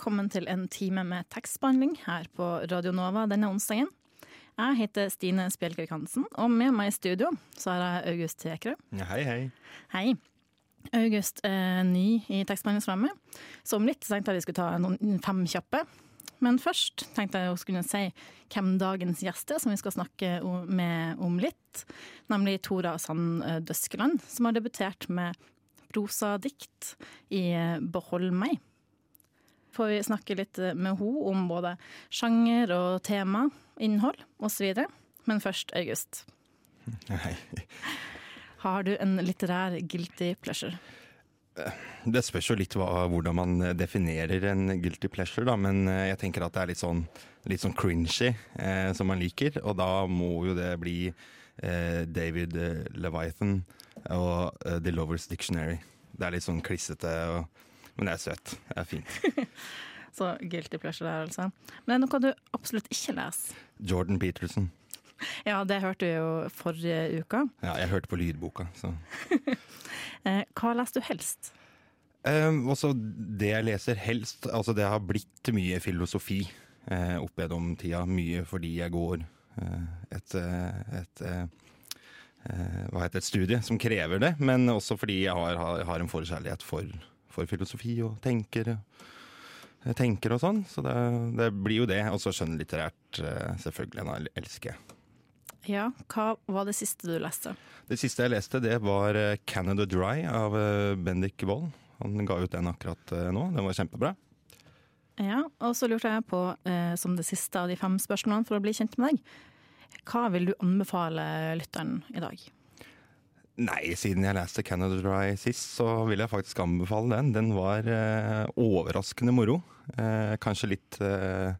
Velkommen til en time med tekstbehandling her på Radio Nova denne onsdagen. Jeg heter Stine Spjelkvik Hansen, og med meg i studio så har jeg August Tekerø. Ja, hei, hei. Hei. August er ny i tekstbehandlingsprogrammet, så om litt tenkte jeg vi skulle ta noen fem kjappe. Men først tenkte jeg å skulle si hvem dagens gjest er, som vi skal snakke med om litt. Nemlig Tora Sand eh, Døskeland, som har debutert med prosadikt i eh, Behold meg. Får vi snakke litt eh, med henne om både sjanger og tema, innhold osv. Men først, August. Hei. Har du en litterær guilty pleasure? Det spørs jo litt hva, hvordan man definerer en guilty pleasure, da, men eh, jeg tenker at det er litt sånn, litt sånn cringy eh, som man liker, og da må jo det bli eh, David eh, Leviathan og eh, The Lovers Dictionary. Det er litt sånn klissete, og, men det er søtt. Det er fint. Så guilty pleasure der, altså. Men det er noe du absolutt ikke leser. Jordan Peterson. Ja, det hørte vi jo forrige uke. Ja, jeg hørte på lydboka, så Eh, hva leser du helst? Um, også det jeg leser helst, altså det har blitt mye filosofi eh, opp gjennom tida. Mye fordi jeg går eh, et, eh, et eh, eh, hva heter et studie som krever det, men også fordi jeg har, har, har en forkjærlighet for, for filosofi og tenker, eh, tenker og sånn. Så det, det blir jo det. Og så skjønnlitterært, eh, selvfølgelig. Den elsker jeg. Ja, hva var det siste du leste? Det siste jeg leste, det var eh, Canada Dry av Bendik Wold. Han ga ut den akkurat nå. Den var kjempebra. Ja, og så lurte jeg på, som det siste av de fem spørsmålene for å bli kjent med deg, hva vil du anbefale lytteren i dag? Nei, siden jeg leste Canada Dry sist, så vil jeg faktisk anbefale den. Den var eh, overraskende moro. Eh, kanskje litt eh,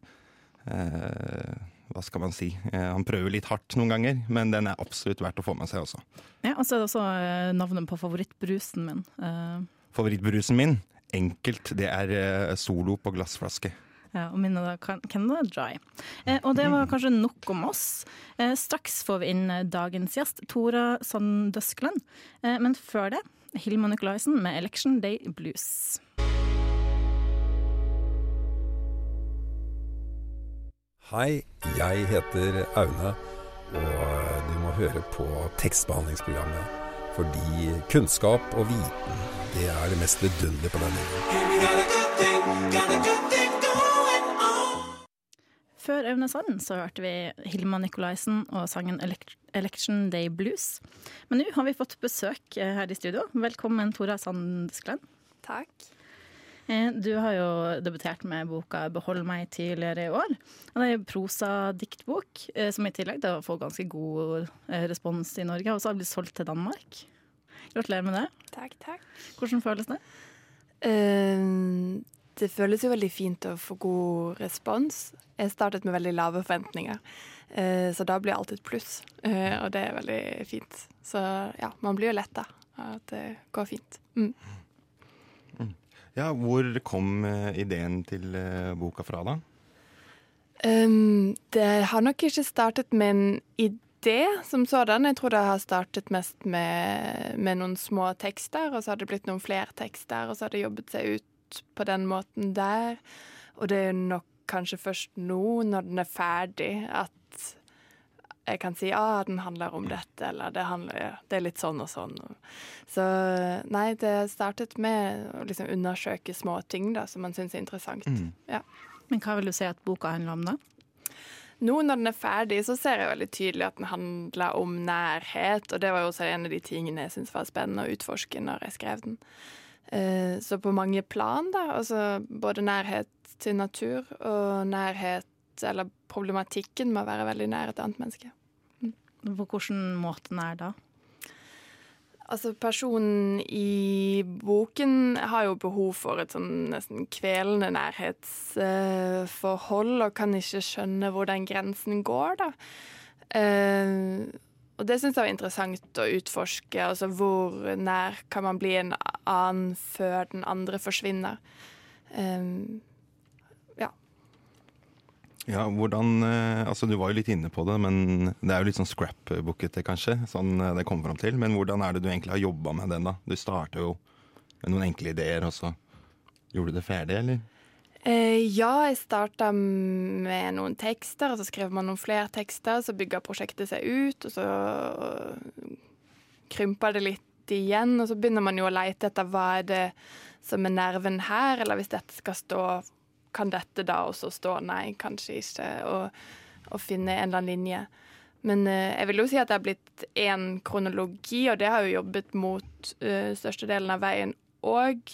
eh, Hva skal man si? Eh, han prøver litt hardt noen ganger, men den er absolutt verdt å få med seg også. Ja, Og så er det også eh, navnet på favorittbrusen min. Eh, Favorittbrusen min, enkelt, det er Solo på glassflaske. Ja, og min er da Can- Canada Dry. Eh, og det var kanskje nok om oss. Eh, straks får vi inn eh, dagens gjest, Tora Sanddøskland Eh, men før det, Hilma Nicolaisen med 'Election Day Blues'. Hei, jeg heter Aune, og du må høre på tekstbehandlingsprogrammet. Fordi kunnskap og viten, det er det mest vidunderlige på denne jorden. Før Aune Sand så hørte vi Hilma Nicolaisen og sangen 'Election Day Blues'. Men nå har vi fått besøk eh, her i studio. Velkommen, Tora Sandeskland. Takk. Eh, Du har jo debutert med boka 'Behold meg' tidligere i år. Det er en prosadiktbok eh, som i tillegg da får ganske god respons i Norge, og så har blitt solgt til Danmark. Gratulerer med det. Takk, takk. Hvordan føles det? Eh, det føles jo veldig fint å få god respons. Jeg startet med veldig lave forventninger, eh, så da blir alt et pluss. Eh, og det er veldig fint. Så ja, man blir jo letta av at det går fint. Mm. Ja, Hvor kom eh, ideen til boka fra, da? Um, det har nok ikke startet med en idé som sådan. Jeg tror det har startet mest med, med noen små tekster, og så har det blitt noen flere tekster, og så har det jobbet seg ut på den måten der. Og det er nok kanskje først nå, når den er ferdig, at jeg kan si ah, den handler om dette, eller det, handler, ja, det er litt sånn og sånn. Så nei, det startet med å liksom undersøke små ting da, som man syns er interessant. Mm. Ja. Men hva vil du si at boka handler om, da? Nå når den er ferdig, så ser jeg veldig tydelig at den handler om nærhet. Og det var jo også en av de tingene jeg syntes var spennende å utforske når jeg skrev den. Eh, Så på mange plan, da. Altså både nærhet til natur og nærhet Eller problematikken med å være veldig nær et annet menneske. På hvilken måte er da? Altså, personen i boken har jo behov for et sånn nesten kvelende nærhetsforhold, uh, og kan ikke skjønne hvor den grensen går, da. Uh, og det syns jeg var interessant å utforske. Altså hvor nær kan man bli en annen før den andre forsvinner. Um, ja, hvordan eh, Altså, du var jo litt inne på det, men det er jo litt sånn scrapbookete, kanskje, sånn eh, det kom fram til. Men hvordan er det du egentlig har jobba med den, da? Du starta jo med noen enkle ideer, og så gjorde du det ferdig, eller? Eh, ja, jeg starta med noen tekster, og så skrev man noen flere tekster. Så bygga prosjektet seg ut, og så krympa det litt igjen. Og så begynner man jo å leite etter hva er det som er nerven her, eller hvis dette skal stå kan dette da også stå? Nei, kanskje ikke. Og, og finne en eller annen linje. Men eh, jeg vil jo si at det har blitt én kronologi, og det har jo jobbet mot uh, størstedelen av veien òg.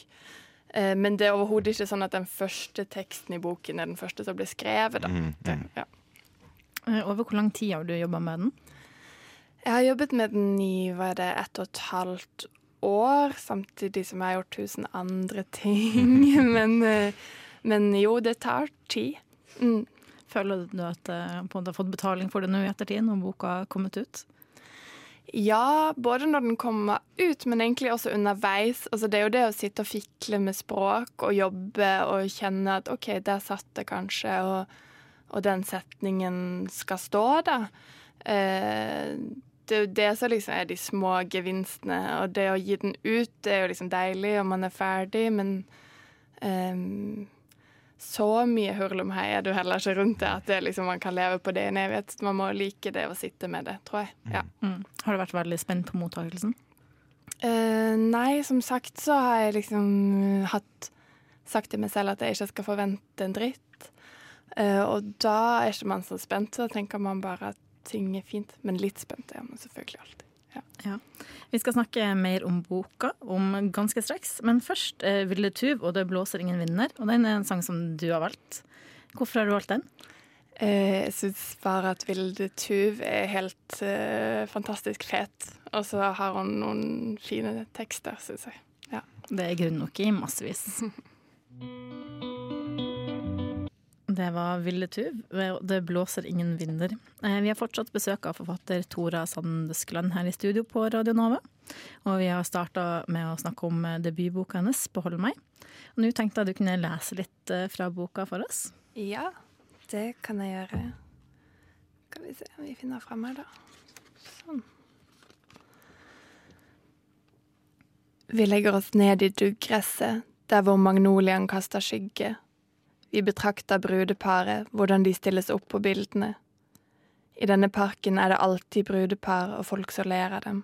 Men det er overhodet ikke sånn at den første teksten i boken er den første som blir skrevet. Da. Mm, mm. Ja. Over hvor lang tid har du jobba med den? Jeg har jobbet med den i hva er det, ett og et halvt år, samtidig som jeg har gjort tusen andre ting. men men jo, det tar tid. Mm. Føler du at du har fått betaling for det nå i ettertid, når boka har kommet ut? Ja, både når den kommer ut, men egentlig også underveis. Altså, det er jo det å sitte og fikle med språk og jobbe og kjenne at OK, der satt det kanskje, og, og den setningen skal stå, da. Eh, det er jo det som liksom er de små gevinstene, og det å gi den ut, det er jo liksom deilig, og man er ferdig, men eh, så mye hurlumhei er du heller ikke rundt det at det liksom, man kan leve på det i en evighet. Man må like det å sitte med det, tror jeg. Ja. Mm. Har du vært veldig spent på mottakelsen? Uh, nei, som sagt så har jeg liksom hatt sagt til meg selv at jeg ikke skal forvente en dritt. Uh, og da er ikke man så spent, så tenker man bare at ting er fint. Men litt spent er man selvfølgelig alltid. Ja. ja. Vi skal snakke mer om boka om ganske straks, men først eh, 'Ville Tuv' og 'Det blåser ingen vinner'. Og den er en sang som du har valgt. Hvorfor har du valgt den? Eh, jeg syns bare at Vilde Tuv er helt eh, fantastisk fet. Og så har hun noen fine tekster, syns jeg. Ja. Det er grunn nok i massevis. Det var Ville Tuv. Det blåser ingen vinder. Eh, vi har fortsatt besøk av forfatter Tora Sandeskland her i studio på Radio Nova. Og vi har starta med å snakke om eh, debutboka hennes, 'Behold meg'. Og nå tenkte jeg du kunne lese litt eh, fra boka for oss. Ja, det kan jeg gjøre. Skal vi se om vi finner frem her, da. Sånn. Vi legger oss ned i duggresset, der hvor magnoliaen kaster skygge vi betrakter brudeparet, hvordan de stilles opp på bildene. I denne parken er det alltid brudepar og folk som ler av dem.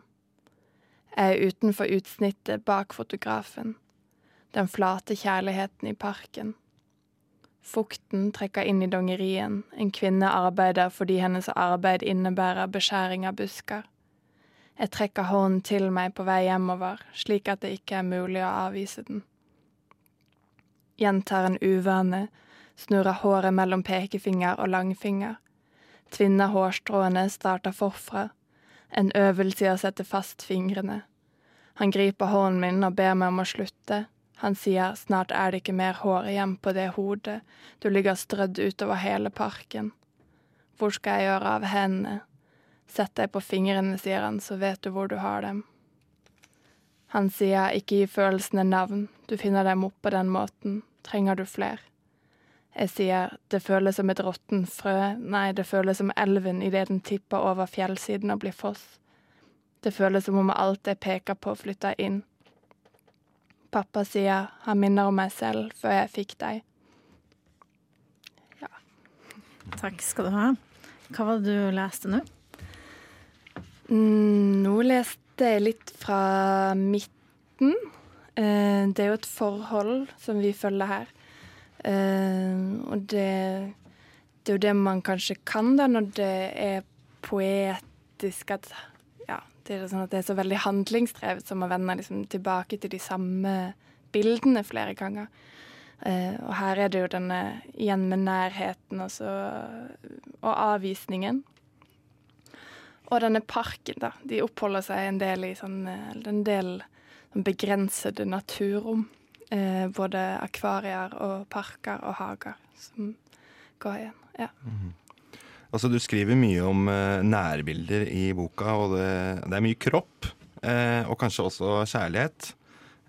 Jeg er utenfor utsnittet bak fotografen, den flate kjærligheten i parken. Fukten trekker inn i dongerien, en kvinne arbeider fordi hennes arbeid innebærer beskjæring av busker. Jeg trekker hånden til meg på vei hjemover, slik at det ikke er mulig å avvise den gjentar en uvane, snurrer håret mellom pekefinger og langfinger, tvinner hårstråene, starter forfra, en øvelse i å sette fast fingrene. Han griper hånden min og ber meg om å slutte. Han sier snart er det ikke mer hår igjen på det hodet, du ligger strødd utover hele parken. Hvor skal jeg gjøre av hendene? Sett deg på fingrene, sier han, så vet du hvor du har dem. Han sier ikke gi følelsene navn, du finner dem opp på den måten, trenger du fler? Jeg sier det føles som et råttent frø, nei, det føles som elven idet den tipper over fjellsiden og blir foss. Det føles som om alt jeg peker på, flytter inn. Pappa sier han minner om meg selv før jeg fikk deg. Ja. Takk skal du ha. Hva var det du leste nå? Mm, nå leste er litt fra midten. Eh, det er jo et forhold som vi følger her. Eh, og det, det, er jo det man kanskje kan da, når det er poetisk at ja, det er sånn at det er så veldig handlingsdrevet, som man vender liksom tilbake til de samme bildene flere ganger. Eh, og her er det jo denne igjen med nærheten også, og avvisningen. og denne parken, da. De oppholder seg en del i sånn en del begrensede naturrom. Eh, både akvarier og parker og hager som går igjen. Ja. Altså, du skriver mye om eh, nærbilder i boka, og det, det er mye kropp. Eh, og kanskje også kjærlighet.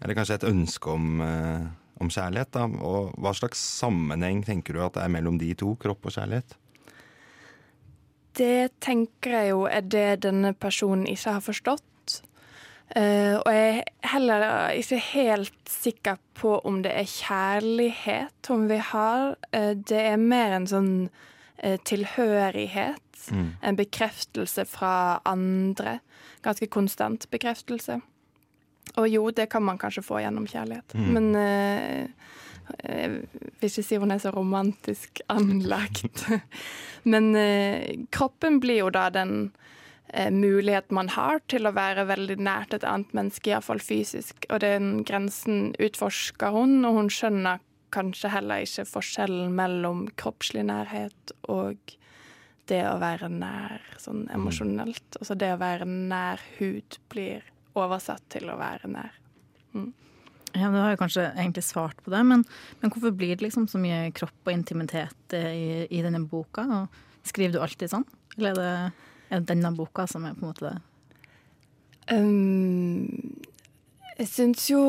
Eller kanskje et ønske om, eh, om kjærlighet. Da. Og hva slags sammenheng tenker du at det er mellom de to, kropp og kjærlighet? Det tenker jeg jo er det denne personen ikke har forstått. Eh, og jeg er heller ikke helt sikker på om det er kjærlighet hun vil ha. Uh, det er mer en sånn uh, tilhørighet. En bekreftelse fra andre. Ganske konstant bekreftelse. Og jo, det kan man kanskje få gjennom kjærlighet. Men eh, jeg vil ikke si hun er så romantisk anlagt. Men kroppen blir jo da den eh, muligheten man har til å være veldig nært et annet menneske, iallfall fysisk. Og den grensen utforsker hun, og hun skjønner kanskje heller ikke forskjellen mellom kroppslig nærhet og det å være nær sånn emosjonelt. Altså det å være nær hud blir oversatt til å være nær. Ja, Du har jo kanskje egentlig svart på det, men, men hvorfor blir det liksom så mye kropp og intimitet i, i denne boka? Og skriver du alltid sånn, eller er det, er det denne boka som er på en måte det? Um, jeg syns jo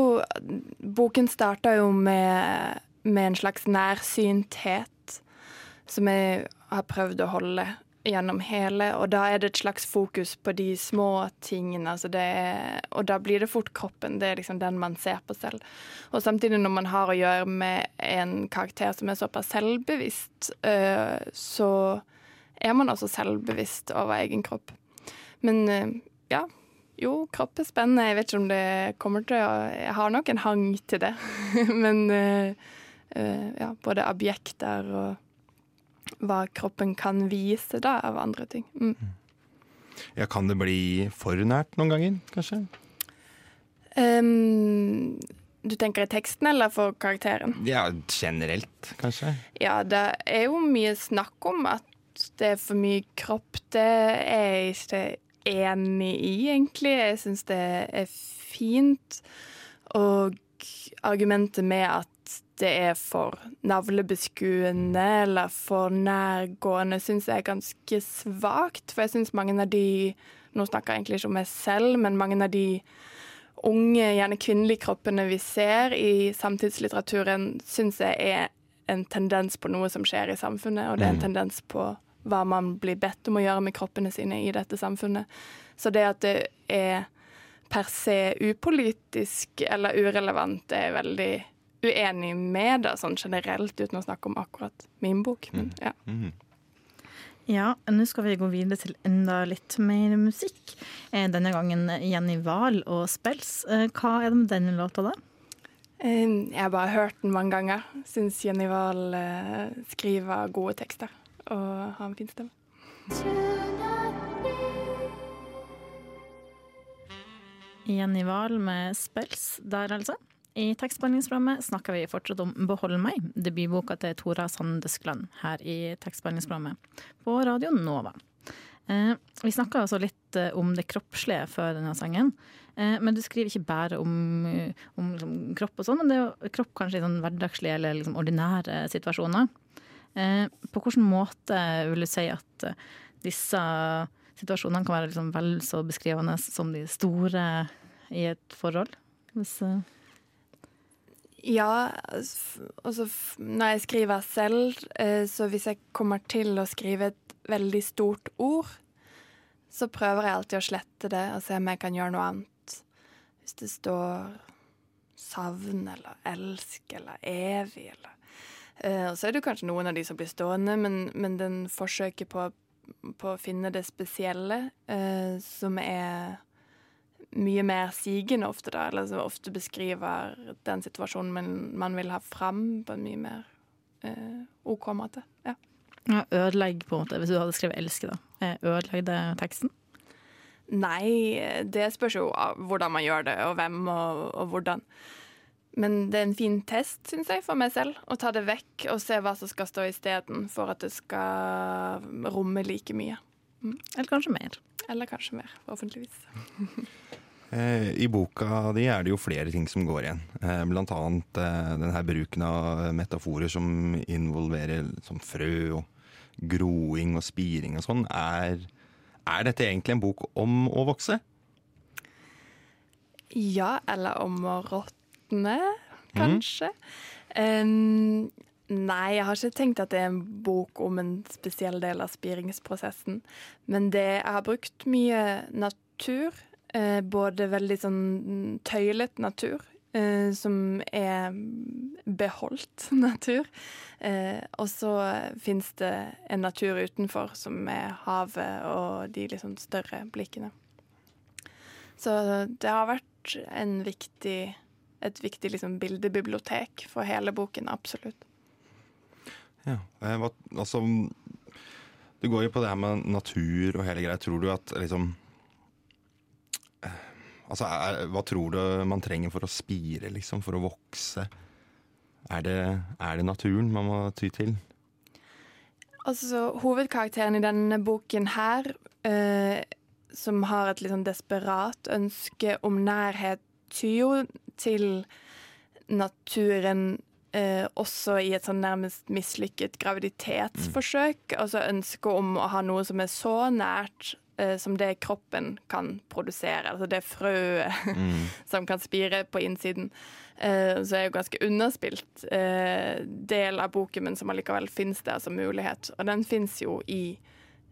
Boken starta jo med, med en slags nærsynthet som jeg har prøvd å holde gjennom hele, og da er det et slags fokus på de små tingene. Altså er, og da blir det fort kroppen. Det er liksom den man ser på selv. Og samtidig, når man har å gjøre med en karakter som er såpass selvbevisst, øh, så er man også selvbevisst over egen kropp. Men øh, ja, jo, kropp er spennende. Jeg vet ikke om det kommer til å Jeg har nok en hang til det. Men øh, øh, ja, både objekter og hva kroppen kan vise da, av andre ting. Mm. Ja, Kan det bli for nært noen ganger, kanskje? Um, du tenker i teksten eller for karakteren? Ja, generelt, kanskje? Ja, det er jo mye snakk om at det er for mye kropp. Det er jeg ikke enig i, egentlig. Jeg syns det er fint. Og argumentet med at det er for navlebeskuende eller for nærgående, syns jeg er ganske svakt. For jeg syns mange av de Nå snakker jeg egentlig ikke om meg selv, men mange av de unge, gjerne kvinnelige kroppene vi ser i samtidslitteraturen, syns jeg er en tendens på noe som skjer i samfunnet, og det er en tendens på hva man blir bedt om å gjøre med kroppene sine i dette samfunnet. Så det at det er per se upolitisk eller urelevant, er jeg veldig uenig med det sånn generelt, uten å snakke om akkurat min bok. Men ja. Ja, nå skal vi gå videre til enda litt mer musikk. Eh, Denne gangen Jenny Wahl og Spels. Eh, Hva er det med denne låta, da? Eh, Jeg har bare hørt den mange ganger. Syns Jenny Wahl skriver gode tekster og ha en fin stemme. Jenny Wahl med Spels der, altså. I tekstbehandlingsprogrammet snakker vi fortsatt om Behold meg, debutboka til Tora Sandeskland her i tekstbehandlingsprogrammet på Radio Nova. Eh, vi snakka også litt eh, om det kroppslige før denne sangen. Eh, men du skriver ikke bare om, eh, om liksom, kropp og sånn, men det er jo kropp kanskje i sånn hverdagslige eller liksom, ordinære situasjoner. Eh, på hvilken måte vil du si at eh, disse situasjonene kan være liksom vel så beskrivende som de store i et forhold? Hvis, eh, Ja, altså når jeg skriver selv, så hvis jeg kommer til å skrive et veldig stort ord, så prøver jeg alltid å slette det og se om jeg kan gjøre noe annet. Hvis det står savn eller elsk eller evig eller Og så er det kanskje noen av de som blir stående, men, men den forsøket på, på å finne det spesielle, eh, som er mye mer sigende ofte, da, eller som ofte beskriver den situasjonen man, man vil ha fram på en mye mer eh, OK måte. Ja. ja, ødelegg, på en måte, hvis du hadde skrevet 'elske', da. Eh, Ødelegg det teksten? Nei, det spørs jo hvordan man gjør det, og hvem og, og hvordan. Men det er en fin test, syns jeg, for meg selv, å ta det vekk og se hva som skal stå isteden, for at det skal romme like mye. Eller kanskje mer. Eller kanskje mer, forhåpentligvis. Eh, I boka di er det jo flere ting som går igjen. Eh, blant annet eh, denne bruken av metaforer som involverer som frø og groing og spiring og sånn. Er, er dette egentlig en bok om å vokse? Ja, eller om å råtne, kanskje. Um, nei, jeg har ikke tenkt at det er en bok om en spesiell del av spiringsprosessen. Men det, jeg har brukt mye natur Eh, både veldig sånn tøylet natur, eh, som er beholdt natur. Eh, og så fins det en natur utenfor, som er havet og de liksom større blikkene. Så det har vært en viktig, et viktig liksom bildebibliotek for hele boken, absolutt. Ja, hva, altså Du går jo på det her med natur og hele greia. Tror du at liksom Altså, er, hva tror du man trenger for å spire, liksom? For å vokse? Er det, er det naturen man må ty til? Altså, hovedkarakteren i denne boken her, eh, som har et litt sånn desperat ønske om nærhet, tyr jo til naturen eh, også i et sånn nærmest mislykket graviditetsforsøk. Mm. Altså ønsket om å ha noe som er så nært eh, som det kroppen kan produsere. Altså det frøet mm. som kan spire på innsiden. Eh, så er jo ganske underspilt eh, del av boken, men som allikevel finnes der som mulighet. Og den fins jo i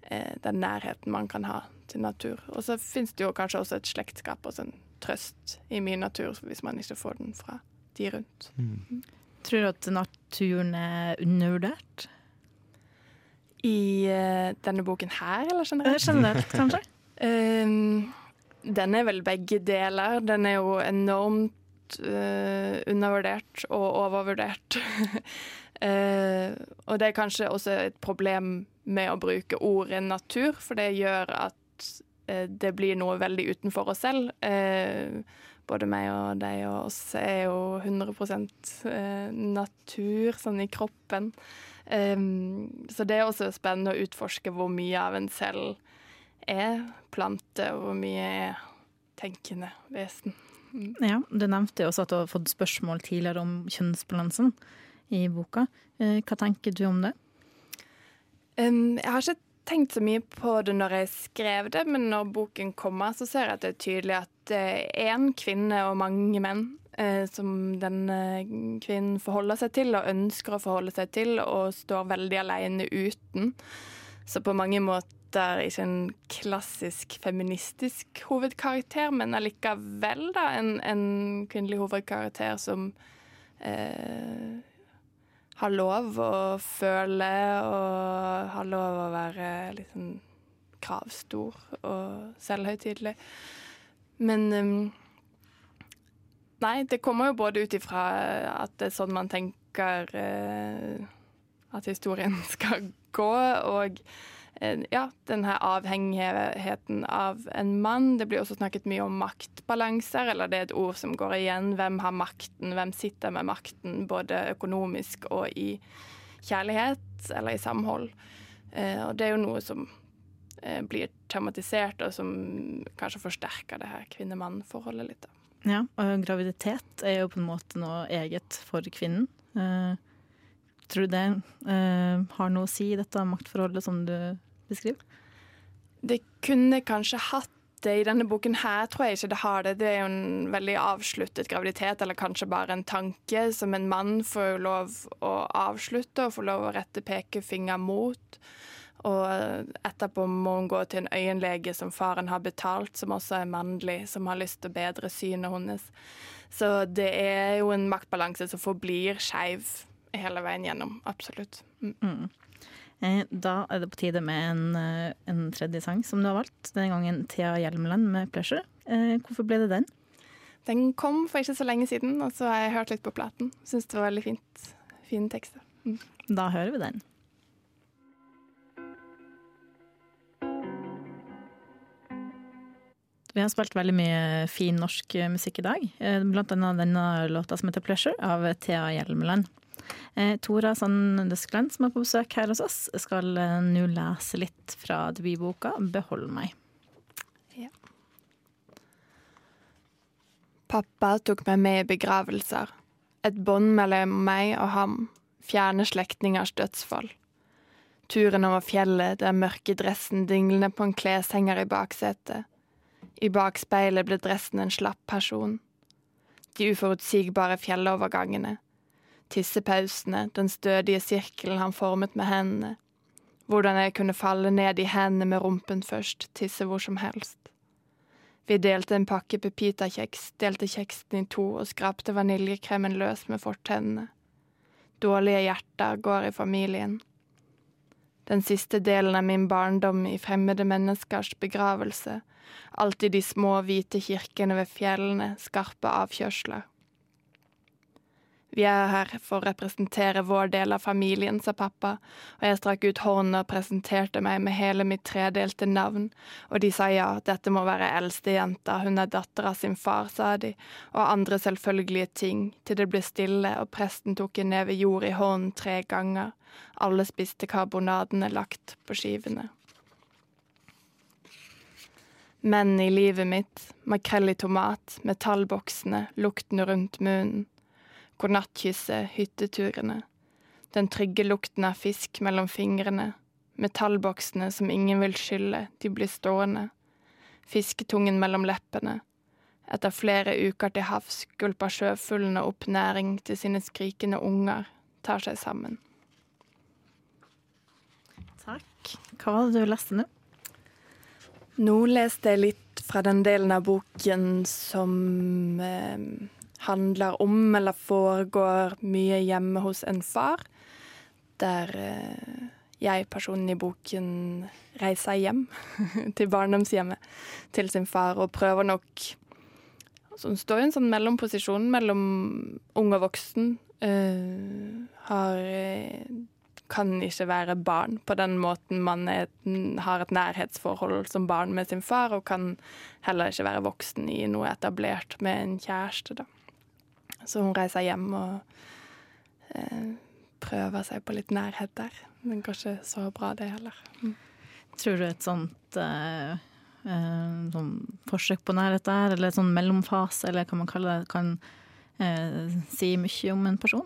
eh, den nærheten man kan ha til natur. Og så fins det jo kanskje også et slektskap og en trøst i min natur hvis man ikke får den fra de rundt. Mm. Mm. Tror du at naturen er undervurdert? i uh, denne boken her, eller generelt? Eh, generelt, kanskje? uh, den er vel begge deler. Den er jo enormt uh, undervurdert og overvurdert. uh, og det er kanskje også et problem med å bruke ordet natur, for det gjør at det blir noe veldig utenfor oss selv. både meg og deg og oss er jo 100% natur, sånn i kroppen. Um, så det er også spennende å utforske hvor mye av en selv er plante, og hvor mye er tenkende vesen. Mm. Ja, Du nevnte også at du har fått spørsmål tidligere om kjønnsbalansen i boka. Eh, hva tenker du om det? Um, jeg har ikke tenkt så mye på det når jeg skrev det, men når boken kommer, så ser jeg at det er tydelig at én kvinne og mange menn eh, som denne kvinnen forholder seg til, og ønsker å forholde seg til, og står veldig alene uten. Så på mange måter ikke en klassisk feministisk hovedkarakter, men allikevel da en, en kvinnelig hovedkarakter som eh, har lov å føle og har lov å være litt sånn kravstor og selvhøytidelig. Men um, Nei, det kommer jo både ut ifra at det er sånn man tenker uh, at historien skal gå, og ja, den her avhengigheten av en mann. Det blir også snakket mye om maktbalanser, eller det er et ord som går igjen. Hvem har makten, hvem sitter med makten, både økonomisk og i kjærlighet eller i samhold. Eh, og det er jo noe som eh, blir tematisert, og som kanskje forsterker det her kvinne-mann-forholdet litt. Ja, og graviditet er jo på en måte noe eget for kvinnen. Uh, tror du det uh, har noe å si i dette maktforholdet som du beskriver? Det kunne kanskje hatt det i denne boken her, tror jeg ikke det har det. Det er jo en veldig avsluttet graviditet, eller kanskje bare en tanke som en mann får lov å avslutte og får lov å rette pekefinger mot. Og etterpå må hun gå til en øyenlege som faren har betalt, som også er mannlig, som har lyst til å bedre synet hennes. Så det er jo en maktbalanse som forblir skeiv hele veien gjennom. Absolutt. Mm. Eh, da er det på tide med en, eh, en, tredje sang som du har valgt. Denne gangen Thea Hjelmeland med 'Pleasure'. Eh, hvorfor ble det den? Den kom for ikke så lenge siden, og så har jeg hørt litt på platen. Syns det var veldig fint. Fin tekst. Mm. Da hører vi den. Vi har spilt veldig mye fin norsk musikk i dag. Blant annet denne låta som heter 'Pleasure' av Thea Hjelmeland. Eh, Tora Sand Nøskland, som er på besøk her hos oss, skal eh, nå lese litt fra debutboka 'Behold meg'. Ja. Pappa tok meg med i begravelser. Et bånd mellom meg og ham. Fjerne slektningers dødsfall. Turen over fjellet, den mørke dressen dinglende på en kleshenger i baksetet. I bakspeilet ble dressen en slapp person. De uforutsigbare fjellovergangene Tissepausene, den stødige sirkelen han formet med hendene. Hvordan jeg kunne falle ned i hendene med rumpen først, tisse hvor som helst. Vi delte en pakke pepitakjeks, delte kjeksen i to og skrapte vaniljekremen løs med fortennene. Dårlige hjerter går i familien. Den siste delen av min barndom i fremmede menneskers begravelse, alltid de små, hvite kirkene ved fjellene, skarpe avkjørsler. Vi er her for å representere vår del av familien, sa pappa, og jeg strakk ut hånden og presenterte meg med hele mitt tredelte navn, og de sa ja, dette må være eldstejenta, hun er datter av sin far, sa de, og andre selvfølgelige ting, til det ble stille og presten tok en neve jord i hånden tre ganger, alle spiste karbonadene lagt på skivene. Menn i livet mitt, makrell i tomat, metallboksene, lukten rundt munnen godnattkysset, hytteturene, den trygge lukten av fisk mellom fingrene, metallboksene som ingen vil skylle, de blir stående, fisketungen mellom leppene. Etter flere uker til havs gulper sjøfuglene opp næring til sine skrikende unger, tar seg sammen. Takk. Hva var det du leste nå? Nå leste jeg litt fra den delen av boken som eh, handler om eller foregår mye hjemme hos en far. Der eh, jeg, personen i boken, reiser hjem til barndomshjemmet til sin far og prøver nok altså Hun står i en sånn mellomposisjon mellom ung og voksen. Uh, har kan ikke være barn på den måten man er, har et nærhetsforhold som barn med sin far, og kan heller ikke være voksen i noe etablert med en kjæreste, da. Så hun reiser hjem og eh, prøver seg på litt nærhet der. Men går ikke så bra, det heller. Mm. Tror du et sånt eh, eh, sånn forsøk på nærhet der, eller et sånn mellomfase, eller hva man kaller det, kan eh, si mye om en person?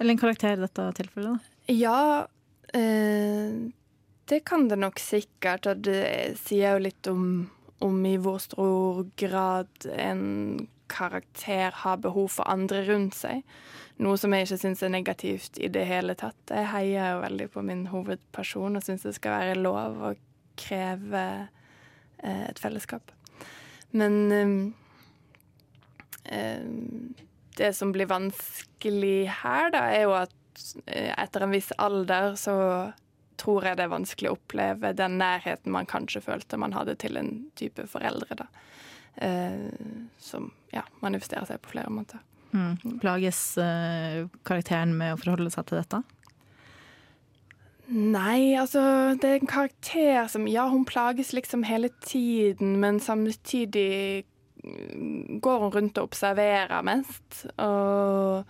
Eller en karakter i dette tilfellet, da? Ja, eh, det kan det nok sikkert. Og det sier jo litt om, om i hvor stor grad en karakter har behov for andre rundt seg. Noe som jeg ikke syns er negativt i det hele tatt. Jeg heier jo veldig på min hovedperson og syns det skal være lov å kreve eh, et fellesskap. Men um, det som blir vanskelig her, da, er jo at uh, etter en viss alder så tror jeg det er vanskelig å oppleve den nærheten man kanskje følte man hadde til en type foreldre. da eh, som ja, manifesterer seg på flere måter. Mm. Plages eh, karakteren med å forholde seg til dette? Nei, altså Det er en karakter som Ja, hun plages liksom hele tiden, men samtidig går hun rundt og observerer mest. Og,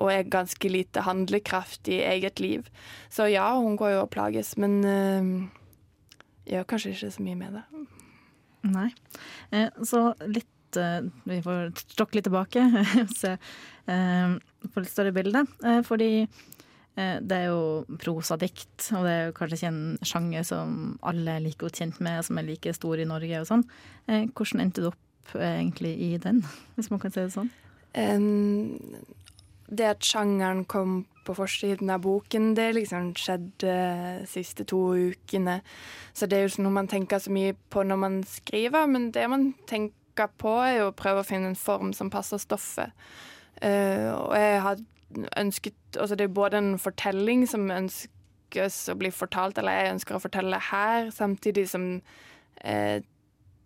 og er ganske lite handlekraftig i eget liv. Så ja, hun går jo og plages, men uh, gjør kanskje ikke så mye med det. Nei. Eh, så litt uh, Vi får stokke litt tilbake, se uh, på litt større bilde. Fordi det er jo prosadikt, og det er jo kanskje ikke en sjanger som alle er like godt kjent med, som er like stor i Norge og sånn. Hvordan endte du opp egentlig i den, hvis man kan si det sånn? Um, det at sjangeren kom på forsiden av boken. Det liksom skjedde de siste to ukene. Så det er jo ikke noe man tenker så mye på når man skriver, men det man tenker på, er jo å prøve å finne en form som passer stoffet. Uh, og jeg har ønsket Altså det er både en fortelling som ønskes å bli fortalt, eller jeg ønsker å fortelle her, samtidig som uh,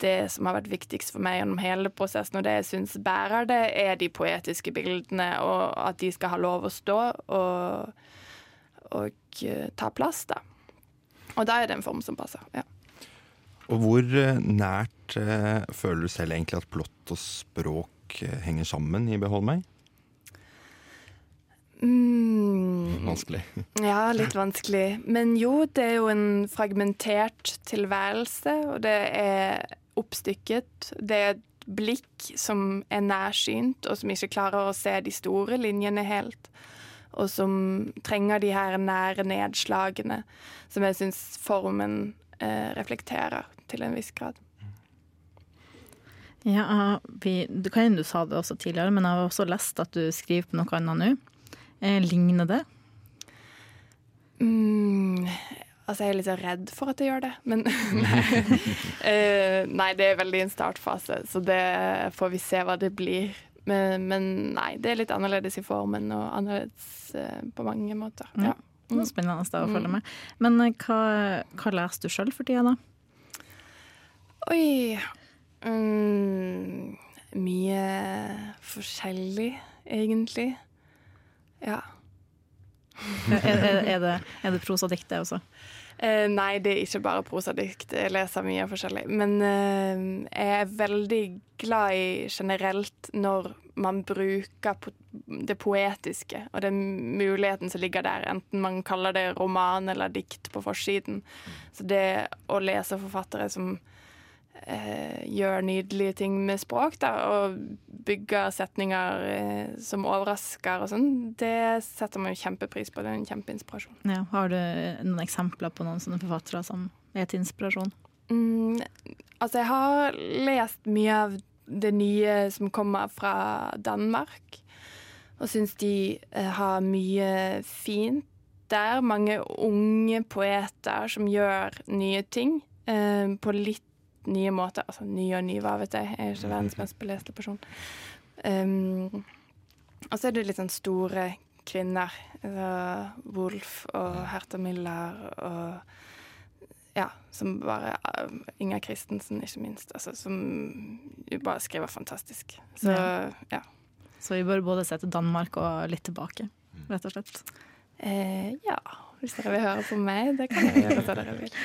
det som har vært viktigst for meg gjennom hele prosessen, og det jeg syns bærer det, er de poetiske bildene, og at de skal ha lov å stå og, og uh, ta plass, da. Og da er det en form som passer. ja. Og hvor uh, nært eh, føler du selv egentlig at plott og språk henger sammen i Behold meg? Mm. Vanskelig. ja, litt vanskelig. Men jo, det er jo en fragmentert tilværelse, og det er oppstykket. Det er et blikk som er nærsynt, og som ikke klarer å se de store linjene helt. Og som trenger de her nære nedslagene, som jeg syns formen eh, reflekterer til en viss grad. Ja, vi, du kan du sa det også tidligere, men jeg har også lest at du skriver på noe annet nå. Eh, ligner det? Mm, altså, jeg er litt så redd for at jeg gjør det, men nei. Eh, nei, det er veldig en startfase, så det får vi se hva det blir. Men, men nei, det er litt annerledes i formen og annerledes eh, på mange måter. Ja. Ja. Er spennende da, å følge med. Men eh, hva, hva leser du sjøl for tida, da? Oi mm, Mye forskjellig, egentlig. Ja. Er, er, det, er det prosadikt, det også? Eh, nei, det er ikke bare prosadikt. Jeg leser mye forskjellig. Men eh, jeg er veldig glad i generelt når man bruker po det poetiske og den muligheten som ligger der, enten man kaller det roman eller dikt på forsiden. Så det å lese forfattere som gjør nydelige ting med språk, da, og bygger setninger eh, som overrasker og sånn, det setter man jo kjempepris på. Det er en kjempeinspirasjon. Ja, har du noen eksempler på noen sånne forfattere som er til inspirasjon? Mm, altså, jeg har lest mye av det nye som kommer fra Danmark, og syns de eh, har mye fint der. Mange unge poeter som gjør nye ting eh, på litt nye måter. Altså ny og ny, hva vet jeg. Jeg er ikke verdens mest beleste person. Um, og så er det litt sånn store kvinner. Altså Wolf og Hertha Miller og ja, som bare Inger Christensen, ikke minst. Altså, som bare skriver fantastisk. Så ja. Så vi bør både se til Danmark og litt tilbake, rett og slett. Eh, ja, hvis dere vil høre på meg, det kan dere gjøre hva dere vil.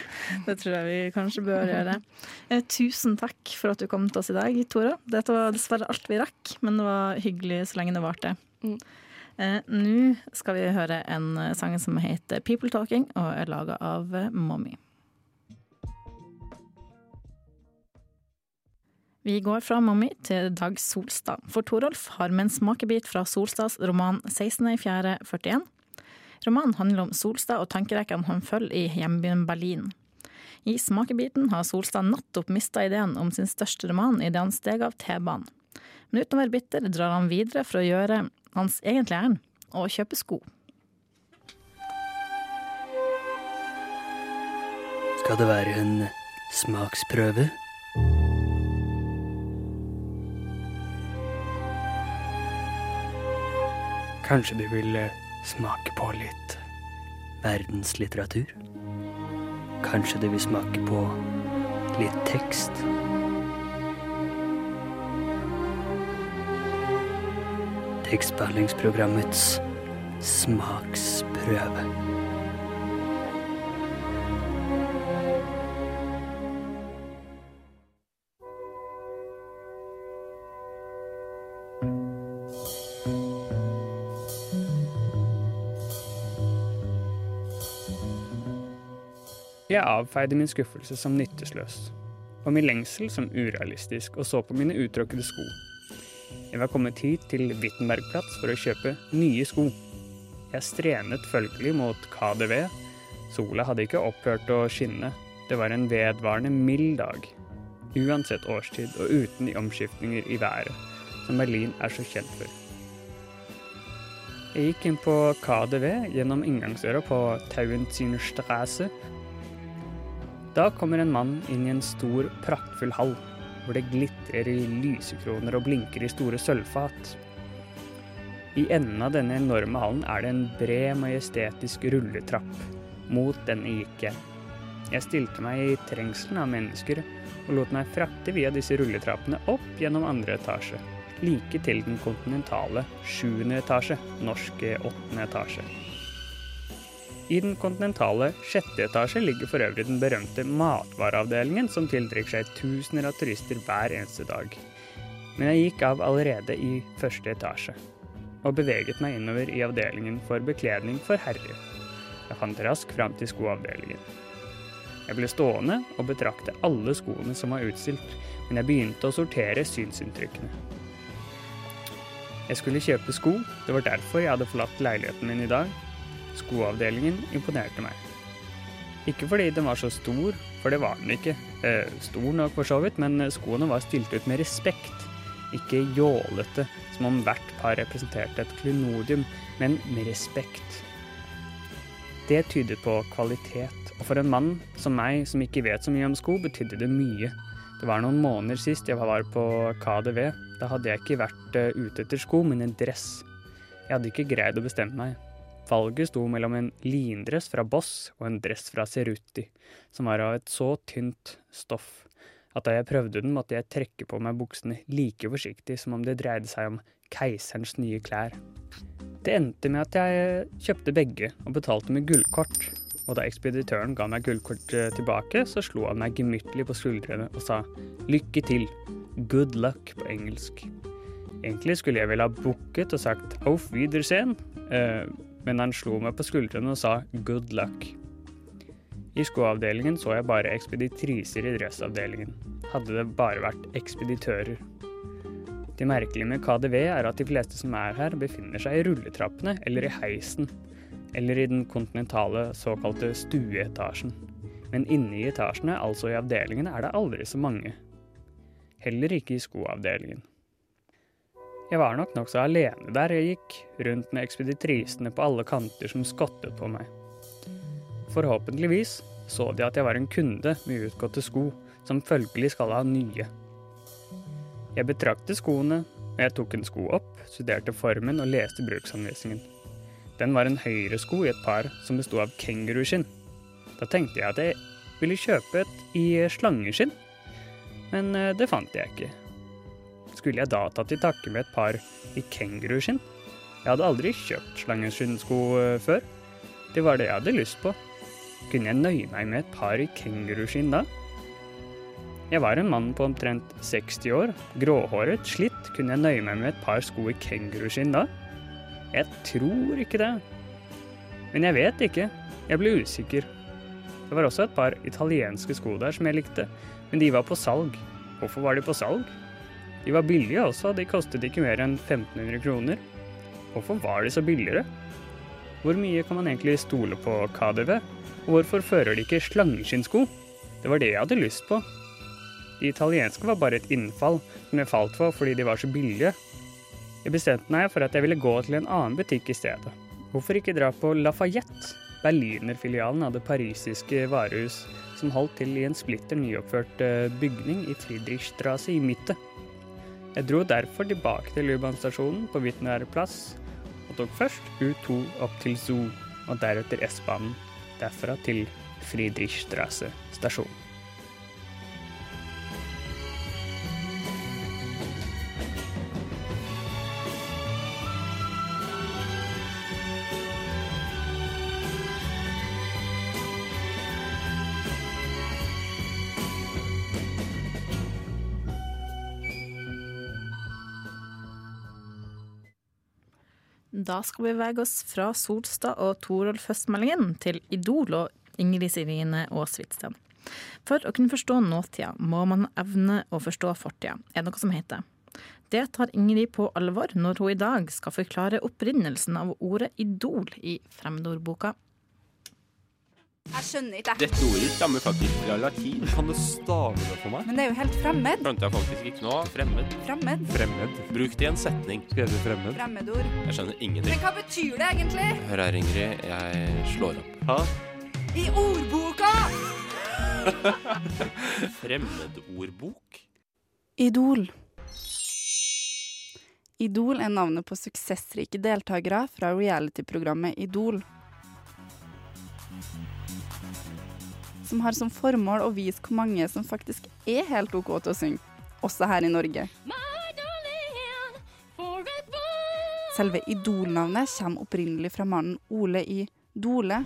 Det tror jeg vi kanskje bør gjøre. Eh, tusen takk for at du kom til oss i dag, Tora. Dette var dessverre alt vi rakk, men det var hyggelig så lenge det varte. Mm. Eh, Nå skal vi høre en sang som heter 'People Talking', og er laga av Mommy. Vi går fra Mommy til Dag Solstad, for Torolf har med en smakebit fra Solstads roman 16.4.41. Romanen handler om Solstad og tankerekkene han følger i hjembyen Berlin. I smakebiten har Solstad nettopp mista ideen om sin største roman idet han steg av T-banen. Men uten å være bitter drar han videre for å gjøre hans egentlige ærend, å kjøpe sko. Skal det være en smaksprøve? Kanskje du vil eh, smake på litt verdenslitteratur? Kanskje du vil smake på litt tekst? Tekstbehandlingsprogrammets smaksprøve. Jeg avfeide min skuffelse som nytteløs, og min lengsel som urealistisk, og så på mine uttråkkede sko. Jeg var kommet hit til Wittenbergplatz for å kjøpe nye sko. Jeg strenet følgelig mot KDV. Sola hadde ikke opphørt å skinne. Det var en vedvarende mild dag. Uansett årstid og uten de omskiftninger i været som Berlin er så kjent for. Jeg gikk inn på KDV gjennom inngangsøra på Tauentzienstraße da kommer en mann inn i en stor, praktfull hall, hvor det glitrer i lysekroner og blinker i store sølvfat. I enden av denne enorme hallen er det en bred, majestetisk rulletrapp. Mot denne gikk jeg. Jeg stilte meg i trengselen av mennesker og lot meg frakte via disse rulletrappene opp gjennom andre etasje, like til den kontinentale sjuende etasje, norske åttende etasje. I den kontinentale sjette etasje ligger for øvrig den berømte matvareavdelingen, som tiltrekker seg tusener av turister hver eneste dag. Men jeg gikk av allerede i første etasje, og beveget meg innover i avdelingen for bekledning for herrer. Jeg fant raskt fram til skoavdelingen. Jeg ble stående og betrakte alle skoene som var utstilt, men jeg begynte å sortere synsinntrykkene. Jeg skulle kjøpe sko, det var derfor jeg hadde forlatt leiligheten min i dag. Skoavdelingen imponerte meg. Ikke fordi den var så stor, for det var den ikke. Eh, stor nok for så vidt, men skoene var stilt ut med respekt. Ikke jålete, som om hvert par representerte et klenodium, men med respekt. Det tyder på kvalitet, og for en mann som meg, som ikke vet så mye om sko, betydde det mye. Det var noen måneder sist jeg var på KDV. Da hadde jeg ikke vært eh, ute etter sko, men en dress. Jeg hadde ikke greid å bestemme meg. Valget sto mellom en lindress fra Boss og en dress fra Ceruti, som var av et så tynt stoff at da jeg prøvde den, måtte jeg trekke på meg buksene like forsiktig som om det dreide seg om keiserens nye klær. Det endte med at jeg kjøpte begge og betalte med gullkort. Og da ekspeditøren ga meg gullkortet tilbake, så slo han meg gemyttlig på skuldrene og sa lykke til, good luck på engelsk. Egentlig skulle jeg vel ha bukket og sagt auf wiedersehen, eh, men han slo meg på skuldrene og sa good luck. I skoavdelingen så jeg bare ekspeditriser i dressavdelingen. Hadde det bare vært ekspeditører. Det merkelige med KDV er at de fleste som er her, befinner seg i rulletrappene eller i heisen. Eller i den kontinentale såkalte stueetasjen. Men inne i etasjene, altså i avdelingene, er det aldri så mange. Heller ikke i skoavdelingen. Jeg var nok nokså alene der jeg gikk, rundt med ekspeditrisene på alle kanter som skottet på meg. Forhåpentligvis så de at jeg var en kunde med utgåtte sko, som følgelig skal ha nye. Jeg betraktet skoene, og jeg tok en sko opp, studerte formen og leste bruksanvisningen. Den var en høyresko i et par som besto av kenguruskinn. Da tenkte jeg at jeg ville kjøpe et i slangeskinn, men eh, det fant jeg ikke. Skulle jeg da tatt til takke med et par i kenguruskinn? Jeg hadde aldri kjøpt slangeskinnsko eh, før. Det var det jeg hadde lyst på. Kunne jeg nøye meg med et par i kenguruskinn da? Jeg var en mann på omtrent 60 år, gråhåret, slitt. Kunne jeg nøye meg med et par sko i kenguruskinn da? Jeg tror ikke det. Men jeg vet ikke. Jeg ble usikker. Det var også et par italienske sko der som jeg likte, men de var på salg. Hvorfor var de på salg? De var billige også, de kostet ikke mer enn 1500 kroner. Hvorfor var de så billigere? Hvor mye kan man egentlig stole på KDV? Og hvorfor fører de ikke slangeskinnsko? Det var det jeg hadde lyst på. De italienske var bare et innfall som jeg falt for fordi de var så billige. Jeg bestemte meg for at jeg ville gå til en annen butikk i stedet. Hvorfor ikke dra på Lafayette, berlinerfilialen av det parisiske varehus, som holdt til i en splitter nyoppført eh, bygning i Friedrichstrasse i Mitte. Jeg dro derfor tilbake til U-banestasjonen på Witner plass, og tok først U2 opp til Zoo, og deretter S-banen, derfra til Friedrichstrasse stasjon. Da skal vi bevege oss fra Solstad og Torolf Høstmeldingen til Idol og Ingrid Sirine Aasvitsten. For å kunne forstå nåtida må man evne å forstå fortida, er noe som heter. Det tar Ingrid på alvor når hun i dag skal forklare opprinnelsen av ordet idol i fremmedordboka. Jeg skjønner ikke, jeg. Dette ordet stammer faktisk fra latin. Kan du stave det for meg? Men det er jo helt fremmed. Skjønte jeg faktisk ikke nå. Fremmed. Fremmed. Fremmed. Bruk det i en setning. Skrevet fremmed. Fremmedord. Jeg skjønner ingenting. Men hva betyr det egentlig? Hør her, Ingrid. Jeg slår opp. Hæ? I ordboka! Fremmedordbok? Idol. Idol er navnet på suksessrike deltakere fra reality-programmet Idol. Som har som formål å vise hvor mange som faktisk er helt OK til å synge, også her i Norge. Selve Idol-navnet kommer opprinnelig fra mannen Ole I. Dole,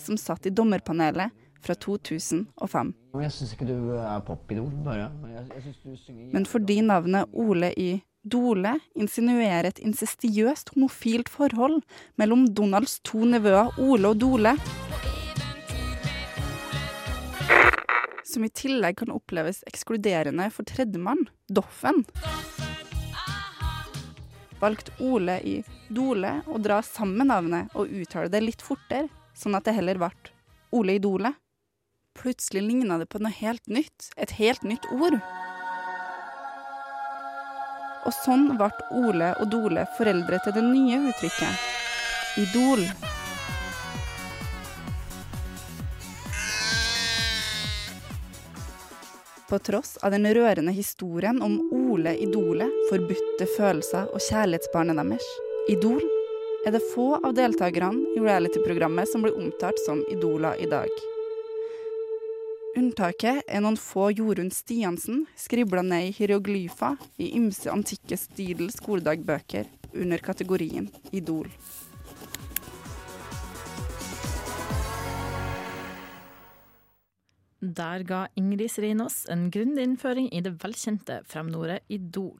som satt i dommerpanelet fra 2005. Men jeg syns ikke du er popidol, bare. Jeg, jeg Men fordi navnet Ole I. Dole insinuerer et insistiøst homofilt forhold mellom Donalds to nevøer Ole og Dole, som i tillegg kan oppleves ekskluderende for tredjemann, Doffen, valgte Ole i Dole å dra sammen navnet og uttale det litt fortere, sånn at det heller ble Ole i Dole. Plutselig ligna det på noe helt nytt, et helt nytt ord. Og sånn ble Ole og Dole foreldre til det nye uttrykket Idol. På tross av den rørende historien om Ole Idolet, forbudte følelser og kjærlighetsbarnet deres, Idol, er det få av deltakerne i reality-programmet som blir omtalt som idoler i dag. Unntaket er noen få Jorunn Stiansen, skribla ned i hieroglyfer i ymse antikke Stidel skoledagbøker under kategorien Idol. Der ga Ingrid Serinås en grundig innføring i det velkjente fremnordet Idol.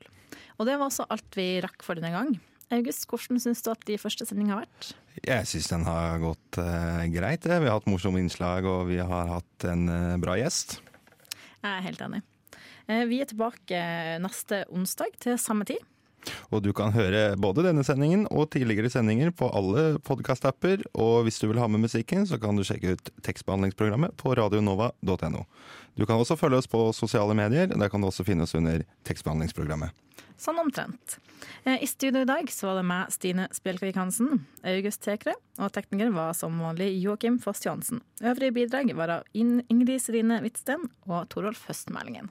Og det var også alt vi rakk for denne gang. August, hvordan syns du at de første sendingene har vært? Jeg syns den har gått eh, greit. Vi har hatt morsomme innslag, og vi har hatt en eh, bra gjest. Jeg er helt enig. Eh, Vi er tilbake neste onsdag til samme tid. Og du kan høre både denne sendingen og tidligere sendinger på alle podkast-apper. Og hvis du vil ha med musikken, så kan du sjekke ut tekstbehandlingsprogrammet på radionova.no. Du kan også følge oss på sosiale medier. Der kan du også finne oss under tekstbehandlingsprogrammet. Sånn omtrent. Eh, I studio i dag så var det meg, Stine Spjelkavik Hansen, August Tekre, og tekniker var som vanlig Joakim Foss Johansen. Øvrige bidrag var av Ingrid Serine Hvitsten og Torolf Høstmeldingen.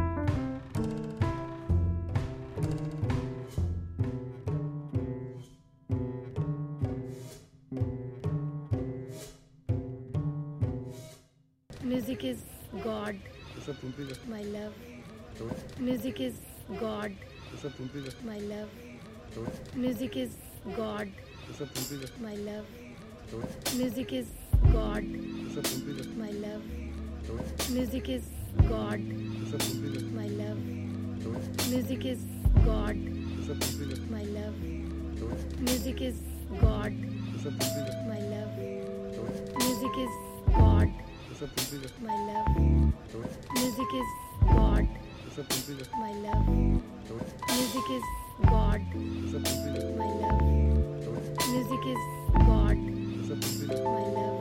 My love. Music is God, my love. Music is God, my love. Music is God, my love. Music is God, my love. Music is God, my love. Music is God, my love. Music is God, my love. Music is God, my love. Music is God, my love. Music is God, my love.